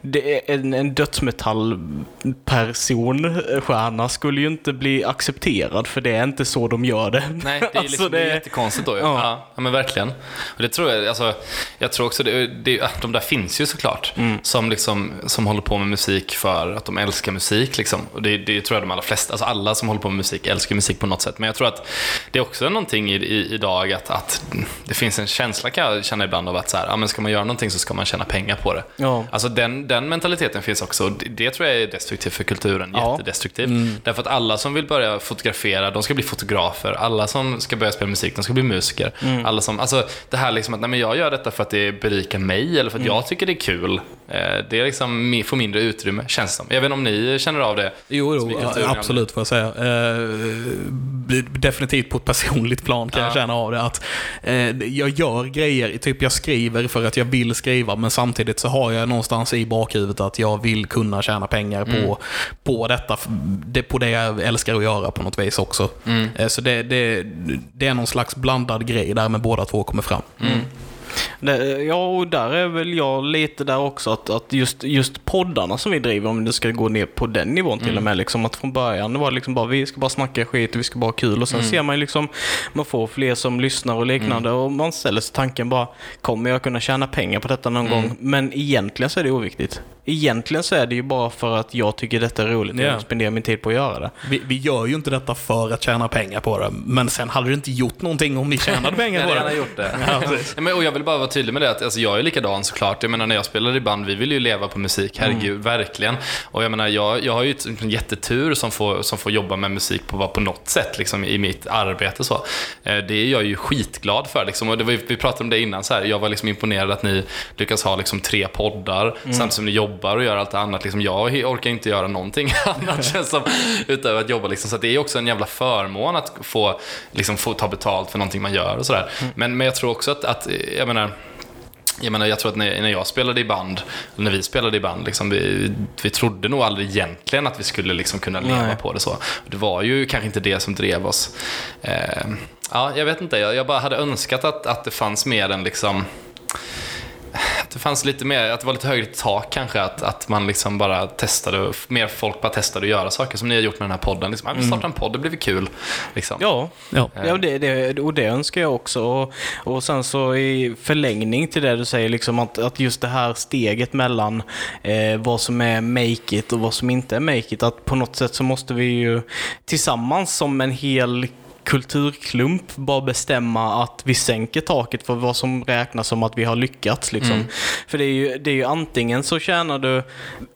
Det är en, en dödsmetallperson, stjärna, skulle ju inte bli accepterad för det är inte så de gör det. Nej, det är Alltså, liksom det är jättekonstigt då ju. Ja. Ja. ja, men verkligen. Och det tror jag, alltså, jag tror också, det, det, de där finns ju såklart, Mm. som, liksom, som håller på med musik för att de älskar musik. Liksom. Och det, det tror jag de allra flesta, alltså alla som håller på med musik älskar musik på något sätt. Men jag tror att det är också någonting i, i, idag att, att det finns en känsla kan jag känna ibland av att så här, ja, men ska man göra någonting så ska man tjäna pengar på det. Ja. Alltså den, den mentaliteten finns också. Det, det tror jag är destruktivt för kulturen. Ja. Jättedestruktivt. Därför att alla som vill börja fotografera, de ska bli fotografer. Alla som ska börja spela musik, de ska bli musiker. Alla som, alltså det här liksom att nej, men jag gör detta för att det berikar mig eller för att jag tycker det är kul. Eh, Det är liksom, får mindre utrymme, känns det som. Jag vet inte om ni känner av det? Jo, jo kulturen. absolut får jag säga. Eh, definitivt på ett personligt plan kan jag Ja. känna av det. Att eh, jag gör grejer, typ jag skriver för att jag vill skriva, men samtidigt så har jag någonstans i bakhuvudet att jag vill kunna tjäna pengar på, på detta, det, på det jag älskar att göra på något vis också. Eh, så det, det, det är någon slags blandad grej där med båda två kommer fram. Det, ja, och där är väl jag lite där också. Att, att just, just poddarna som vi driver, om det ska gå ner på den nivån till och med. Liksom, att från början det var liksom bara vi ska bara snacka skit och vi ska bara ha kul. Och sen ser man ju liksom, man får fler som lyssnar och liknande. Och man ställer sig tanken bara, kommer jag kunna tjäna pengar på detta någon gång? Men egentligen så är det oviktigt. Egentligen så är det ju bara för att jag tycker detta är roligt och Ja. jag spenderar min tid på att göra det. Vi, vi gör ju inte detta för att tjäna pengar på det, men sen hade det inte gjort någonting om vi tjänade pengar Jag på det. gjort det. Ja, men, och jag vill bara vara tydlig med det, att alltså, jag är likadan såklart. Jag menar när jag spelade i band, vi vill ju leva på musik, herregud, verkligen. Och jag menar, jag, jag har ju ett- en jättetur som får, som får jobba med musik på, på något sätt liksom, i mitt arbete. Så. Eh, Det är jag ju skitglad för. Liksom. Och det var, vi pratade om det innan, så här. jag var liksom imponerad att ni lyckas ha liksom, tre poddar samtidigt som ni jobbar och gör allt annat. Liksom, jag orkar inte göra någonting annat känns som, utöver att jobba. Liksom. Så det är också en jävla förmån att få, liksom, få ta betalt för någonting man gör och sådär. Men, men jag tror också att, att jag menar, jag menar, jag tror att när, jag spelade i band, när vi spelade i band, liksom, vi, vi trodde nog aldrig egentligen att vi skulle liksom kunna leva Nej. på det så. Det var ju kanske inte det som drev oss. Eh, ja, jag vet inte, jag, jag bara hade önskat att, att det fanns mer än liksom att det fanns lite mer, att det var lite högre tak kanske, att, att man liksom bara testade, mer folk bara testade att göra saker som ni har gjort med den här podden. Liksom, ja, vi startar en podd, det blir väl kul. Liksom. Ja, Ja. ja det, det, och det önskar jag också. Och, och sen så i förlängning till det du säger, liksom att, att just det här steget mellan eh, vad som är make it och vad som inte är make it, att på något sätt så måste vi ju tillsammans som en hel kulturklump bara bestämma att vi sänker taket för vad som räknas som att vi har lyckats. Liksom. För det är, ju, det är ju antingen så tjänar du,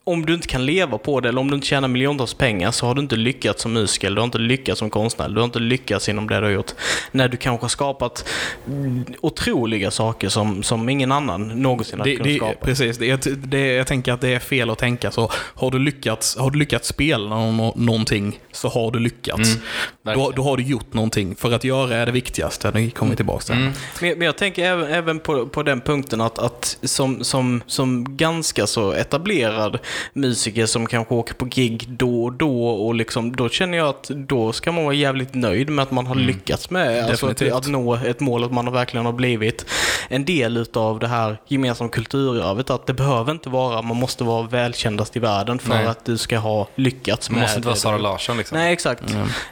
om du inte kan leva på det eller om du inte tjänar miljontals pengar så har du inte lyckats som musiker, du har inte lyckats som konstnär, du har inte lyckats inom det du har gjort. När du kanske har skapat mm, otroliga saker som, som ingen annan någonsin Det, kunnat skapa. precis, det, det, jag tänker att det är fel att tänka så. Har du lyckats, har du lyckats spela nå- någonting så har du lyckats. då, verkligen. då har du gjort någonting. För att göra är det viktigaste. Nu kommer vi tillbaka till det. Men, men jag tänker även, även på, på den punkten att, att som, som, som ganska så etablerad musiker som kanske åker på gig då och då och liksom, då känner jag att då ska man vara jävligt nöjd med att man har lyckats med alltså att, att nå ett mål, att man verkligen har blivit en del utav det här gemensamma kulturarvet. Att det behöver inte vara, man måste vara välkändast i världen för Nej. att du ska ha lyckats Det med måste inte vara det Sara Larsson liksom. Nej, exakt.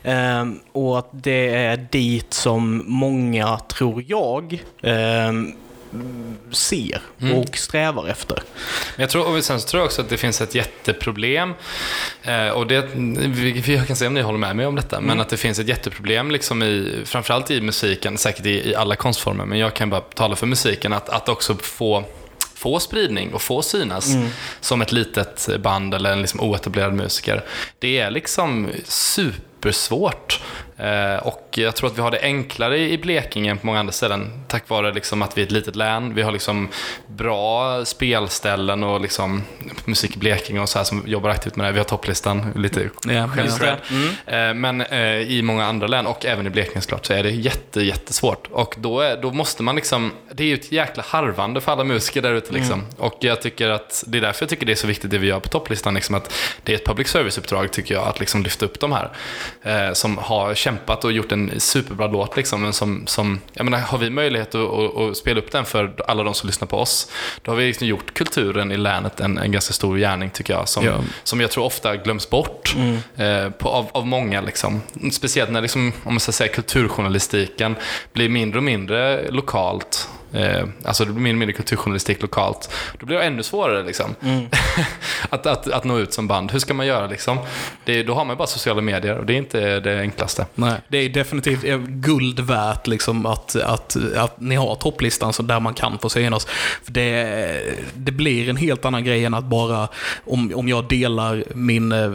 Ehm, och att det är dit som många, tror jag, ehm, ser och strävar efter. Jag tror, och sen så tror jag också att det finns ett jätteproblem. Eh, och det, jag kan se om ni håller med mig om detta, men att det finns ett jätteproblem, liksom i, framförallt i musiken, säkert i, i alla konstformer, men jag kan bara tala för musiken, att, att också få få spridning och få synas som ett litet band eller en liksom oetablerad musiker. Det är liksom supersvårt. Eh, och jag tror att vi har det enklare i Blekinge än på många andra ställen tack vare liksom att vi är ett litet län. Vi har liksom bra spelställen och liksom musik i Blekinge och så här som jobbar aktivt med det. Vi har topplistan, lite Ja, självcred. just Eh, Men eh, i många andra län och även i Blekinge såklart så är det jätte, jättesvårt. Och då, är, då måste man liksom, det är ju ett jäkla harvande för alla musiker där ute liksom. Och jag tycker att, det är därför jag tycker det är så viktigt det vi gör på topplistan, liksom att det är ett public service-uppdrag tycker jag, att liksom lyfta upp de här. Som har kämpat och gjort en superbra låt liksom, men som, som jag menar, har vi möjlighet att, att, att spela upp den för alla de som lyssnar på oss, då har vi liksom gjort kulturen i länet en, en ganska stor gärning tycker jag, som, Ja. som jag tror ofta glöms bort eh, på, av, av många. Liksom. Speciellt när liksom, om man ska säga, kulturjournalistiken blir mindre och mindre lokalt. Eh, alltså det blir mindre och mindre kulturjournalistik lokalt. Då blir det ännu svårare liksom. att, att, att nå ut som band. Hur ska man göra liksom? Det, då har man bara sociala medier och det är inte det enklaste. Nej, det är definitivt eh, guld värt liksom att, att, att ni har topplistan så där man kan få synas. För det, det blir en helt annan grej än att bara, om, om jag delar min eh,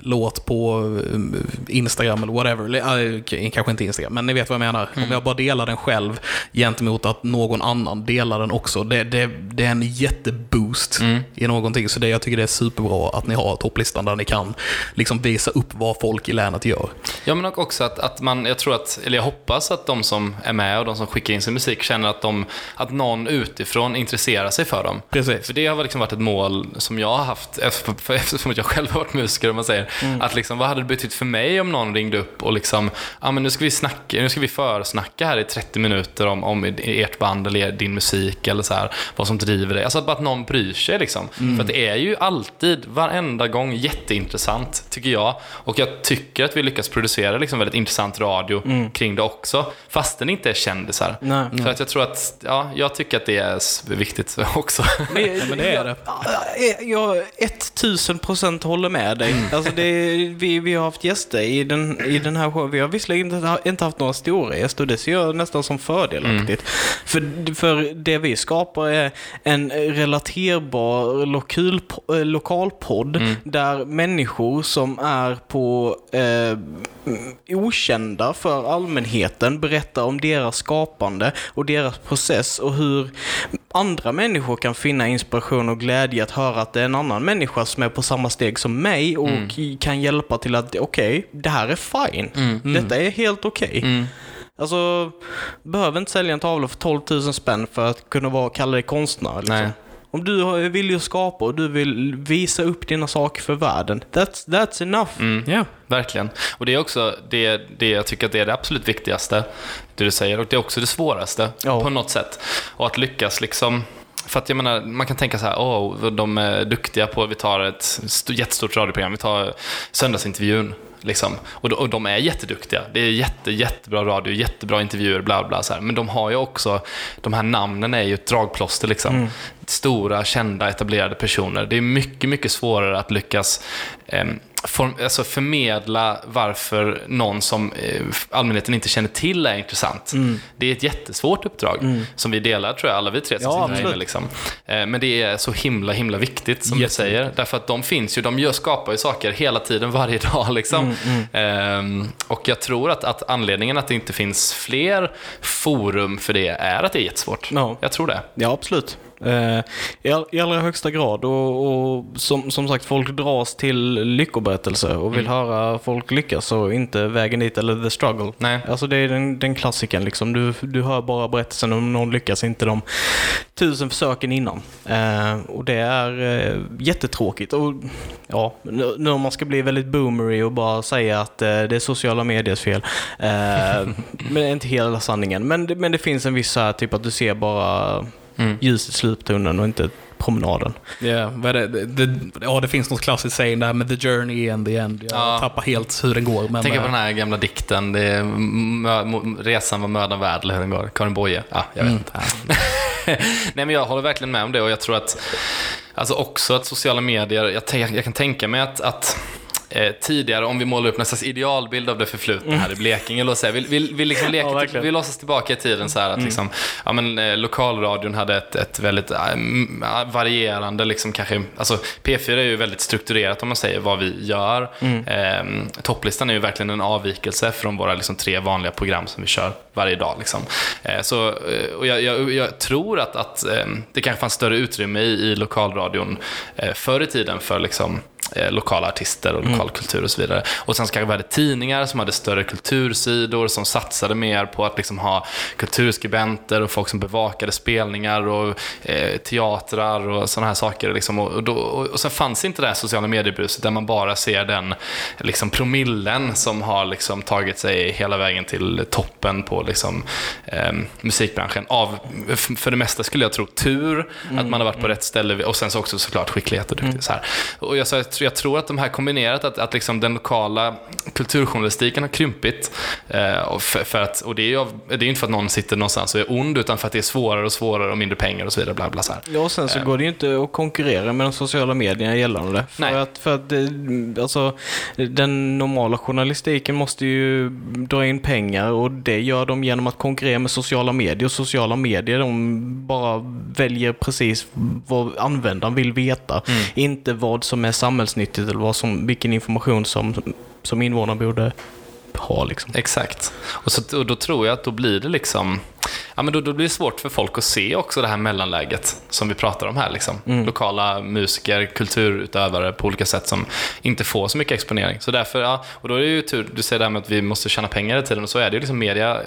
låt på eh, Instagram eller whatever, eller, eh, kanske inte Instagram, men ni vet vad jag menar. Om jag bara delar den själv gentemot att någon någon annan delar den också. Det, det, det är en jätteboost i någonting. Så det, jag tycker det är superbra att ni har topplistan där ni kan liksom visa upp vad folk i länet gör. Ja, men också att, att man, jag tror att, eller jag hoppas att de som är med och de som skickar in sin musik känner att, de, att någon utifrån intresserar sig för dem. Precis. För det har liksom varit ett mål som jag har haft, för- eftersom jag själv har varit musiker, om man säger. Att liksom, vad hade det betytt för mig om någon ringde upp och liksom, ja men nu ska vi snacka, nu ska vi försnacka här i 30 minuter om, om ert band eller din musik eller så här, vad som driver dig. Alltså att bara att någon bryr sig liksom. För att det är ju alltid, varenda gång, jätteintressant, tycker jag. Och jag tycker att vi lyckas producera liksom väldigt intressant radio kring det också, fast den inte är kändisar. Nej. För att jag tror att, ja, jag tycker att det är viktigt också. Men, men det är det. Jag, jag 1000 procent håller med dig. Alltså det, vi, vi har haft gäster i den, i den här showen. Vi har visserligen inte, inte haft några stora gäster och det ser jag nästan som fördelaktigt. För, för det vi skapar är en relaterbar lokal, lokalpodd där människor som är på eh, okända för allmänheten berättar om deras skapande och deras process och hur andra människor kan finna inspiration och glädje att höra att det är en annan människa som är på samma steg som mig och kan hjälpa till att okej, det här är fine. Detta är helt okej. Alltså, behöver inte sälja en tavla för 12 000 spänn för att kunna vara, kalla dig konstnär. Liksom. Nej. Om du vill ju skapa och du vill visa upp dina saker för världen, that's, that's enough. Ja. Verkligen. Och det är också det, det jag tycker att det är det absolut viktigaste, det du säger, och det är också det svåraste Ja. på något sätt. Och att lyckas liksom för att jag menar, man kan tänka så här, åh, de är duktiga på, vi tar ett st- jättestort radioprogram, vi tar söndagsintervjun. Liksom. Och, de, och de är jätteduktiga. Det är jätte, jättebra radio, jättebra intervjuer, bla bla. Så här. Men de har ju också, de här namnen är ju ett dragplåster. Liksom. Mm. Stora, kända, etablerade personer. Det är mycket, mycket svårare att lyckas ehm, form, alltså förmedla varför någon som eh, allmänheten inte känner till är intressant. Det är ett jättesvårt uppdrag som vi delar, tror jag, alla vi tre som Ja, sitter här inne. Liksom. Eh, men det är så himla, himla viktigt, som du Jätte- säger. Därför att de finns ju, de gör, skapar ju saker hela tiden, varje dag. Liksom. Ehm, och jag tror att, att anledningen att det inte finns fler forum för det är att det är jättesvårt. Ja. Jag tror det. Ja, absolut. Eh, i, all, I allra högsta grad. Och, och som, som sagt, folk dras till lyckoberättelser och vill höra folk lyckas och inte vägen dit eller the struggle. Nej. Alltså det är den, den klassiken liksom. Du, du hör bara berättelsen om någon lyckas, inte de tusen försöken innan. Eh, och det är eh, jättetråkigt. Och ja, nu, om man ska bli väldigt boomery och bara säga att det är sociala mediers fel. Men det är inte hela sanningen. Men, men det finns en viss så här, typ att du ser bara Mm. ljus i sluttunneln och inte promenaden. Ja, vad är det, det, ja, det finns något klassiskt saying där med the journey and the end. Jag Ja. tappar helt hur den går. Men, Tänk på eh, den här gamla dikten, det är mö, resan var mödan värd, eller hur den går. Karin Boye. Ja, jag vet inte. Nej, men jag håller verkligen med om det och jag tror att alltså också att sociala medier, jag, tän- jag kan tänka mig att, att eh, tidigare, om vi målar upp en slags idealbild av det förflutna här i Blekinge, låt säga, vi, vi, vi, liksom leker, Ja, vi låtsas tillbaka i tiden så här att liksom, ja, men, eh, lokalradion hade ett, ett väldigt m- varierande, liksom, kanske, alltså, P4 är ju väldigt strukturerat om man säger vad vi gör. Eh, topplistan är ju verkligen en avvikelse från våra liksom, tre vanliga program som vi kör varje dag. Liksom. Eh, så, eh, och jag, jag, jag tror att, att eh, det kanske fanns större utrymme i, i lokalradion eh, förr i tiden för liksom, lokala artister och lokal kultur och så vidare. Och sen så kanske vi hade tidningar som hade större kultursidor, som satsade mer på att liksom ha kulturskribenter och folk som bevakade spelningar och eh, teatrar och sådana här saker. Liksom. Och, och, då, och, sen fanns inte det här sociala mediebruset där man bara ser den liksom, promillen som har liksom, tagit sig hela vägen till toppen på liksom, eh, musikbranschen. Av, för det mesta skulle jag tro tur, att man har varit på rätt ställe och sen så också såklart skicklighet och duktighet. Så här. Och jag, sa, jag, tror, jag tror att de här kombinerat, att, att liksom den lokala kulturjournalistiken har krympit. Eh, och, för, för att, och det är ju av, det är inte för att någon sitter någonstans och är ond, utan för att det är svårare och svårare och mindre pengar och så vidare. Bla, bla, så här. Ja, och sen så går det ju inte att konkurrera med de sociala medierna gällande det. För Nej. att, för att det- alltså, den normala journalistiken måste ju dra in pengar och det gör de genom att konkurrera med sociala medier. Och sociala medier, de bara väljer precis vad användaren vill veta. Inte vad som är samhällsnyttigt eller vad som, vilken information som, som invånarna borde ha. Liksom. Exakt. Och, så, och då tror jag att då blir det liksom... Ja, ja, men då, då blir det svårt för folk att se också det här mellanläget som vi pratar om här. Liksom. Lokala musiker, kulturutövare på olika sätt som inte får så mycket exponering. Så därför, ja, och då är det ju tur, du säger det här med att vi måste tjäna pengar i tiden och så är det ju. Liksom, media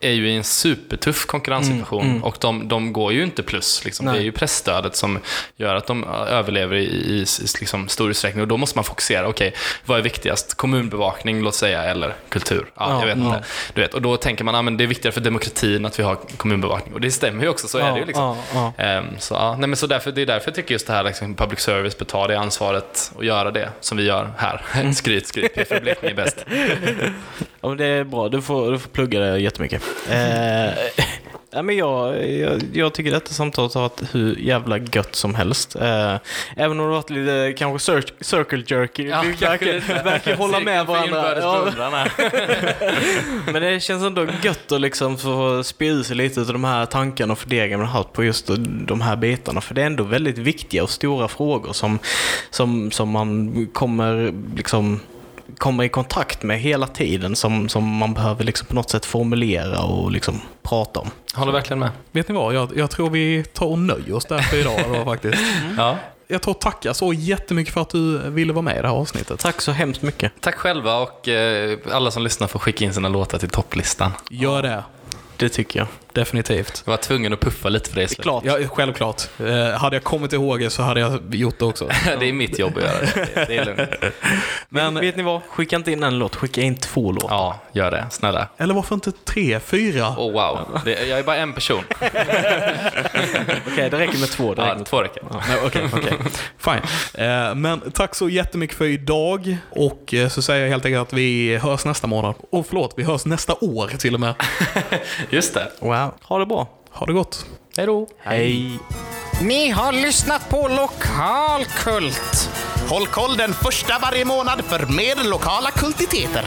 är ju i en supertuff konkurrenssituation och de, de går ju inte plus. Liksom. Det är ju pressstödet som gör att de överlever i, i, i liksom, stor utsträckning och då måste man fokusera. Okej, vad är viktigast? Kommunbevakning, låt säga, eller kultur? Ja, Ja, jag vet inte. Du vet, och då tänker man att ah, det är viktigare för demokratin att vi har kommunbevakning. Och det stämmer ju också, så är det ju. Liksom. Ja, ja. Ehm, så, ja, nej, men så därför, det är därför jag tycker just det här liksom, public service bör ta det ansvaret och göra det som vi gör här. Mm. skryt, skryt. P4 Blekinge är bäst. Ja, men det är bra. Du får, du får plugga det jättemycket. Eh, ja, men jag, jag, jag tycker detta samtalet har varit hur jävla gött som helst. Eh, även om det har varit lite kanske cir- circle jerky. vi verkar, verkar hålla med varandra. Ja, men det känns ändå gött att liksom få spy sig lite av de här tankarna och funderingarna man haft på just de här bitarna. För det är ändå väldigt viktiga och stora frågor som, som, som man kommer liksom kommer i kontakt med hela tiden som, som man behöver liksom på något sätt formulera och liksom prata om. Håller verkligen med. Vet ni vad? Jag, jag tror vi tar och nöjer oss där för idag då, faktiskt. Ja. Jag tar och tackar så jättemycket för att du ville vara med i det här avsnittet. Tack så hemskt mycket. Tack själva och eh, alla som lyssnar får skicka in sina låtar till topplistan. Gör det. Det tycker jag. Definitivt. Jag var tvungen att puffa lite för det. Klart. Ja, självklart. Eh, hade jag kommit ihåg det så hade jag gjort det också. det är mitt jobb att göra det. Det är lugnt. Men vet ni vad? Skicka inte in en låt, skicka in två låtar. Ja, gör det. Snälla. Eller varför inte tre, fyra? Oh, wow. Det, jag är bara en person. Okej, det räcker med två. Det räcker Ja, med två räcker. Ja, Okej, okej. Fine. Eh, men tack så jättemycket för idag. Och eh, så säger jag helt enkelt att vi hörs nästa månad. Och förlåt, vi hörs nästa år till och med. Just det. Wow. Ha det bra. Ha det gott. Hej då. Hej. Ni har lyssnat på Lokalkult. Håll koll den första varje månad för mer lokala kultiteter.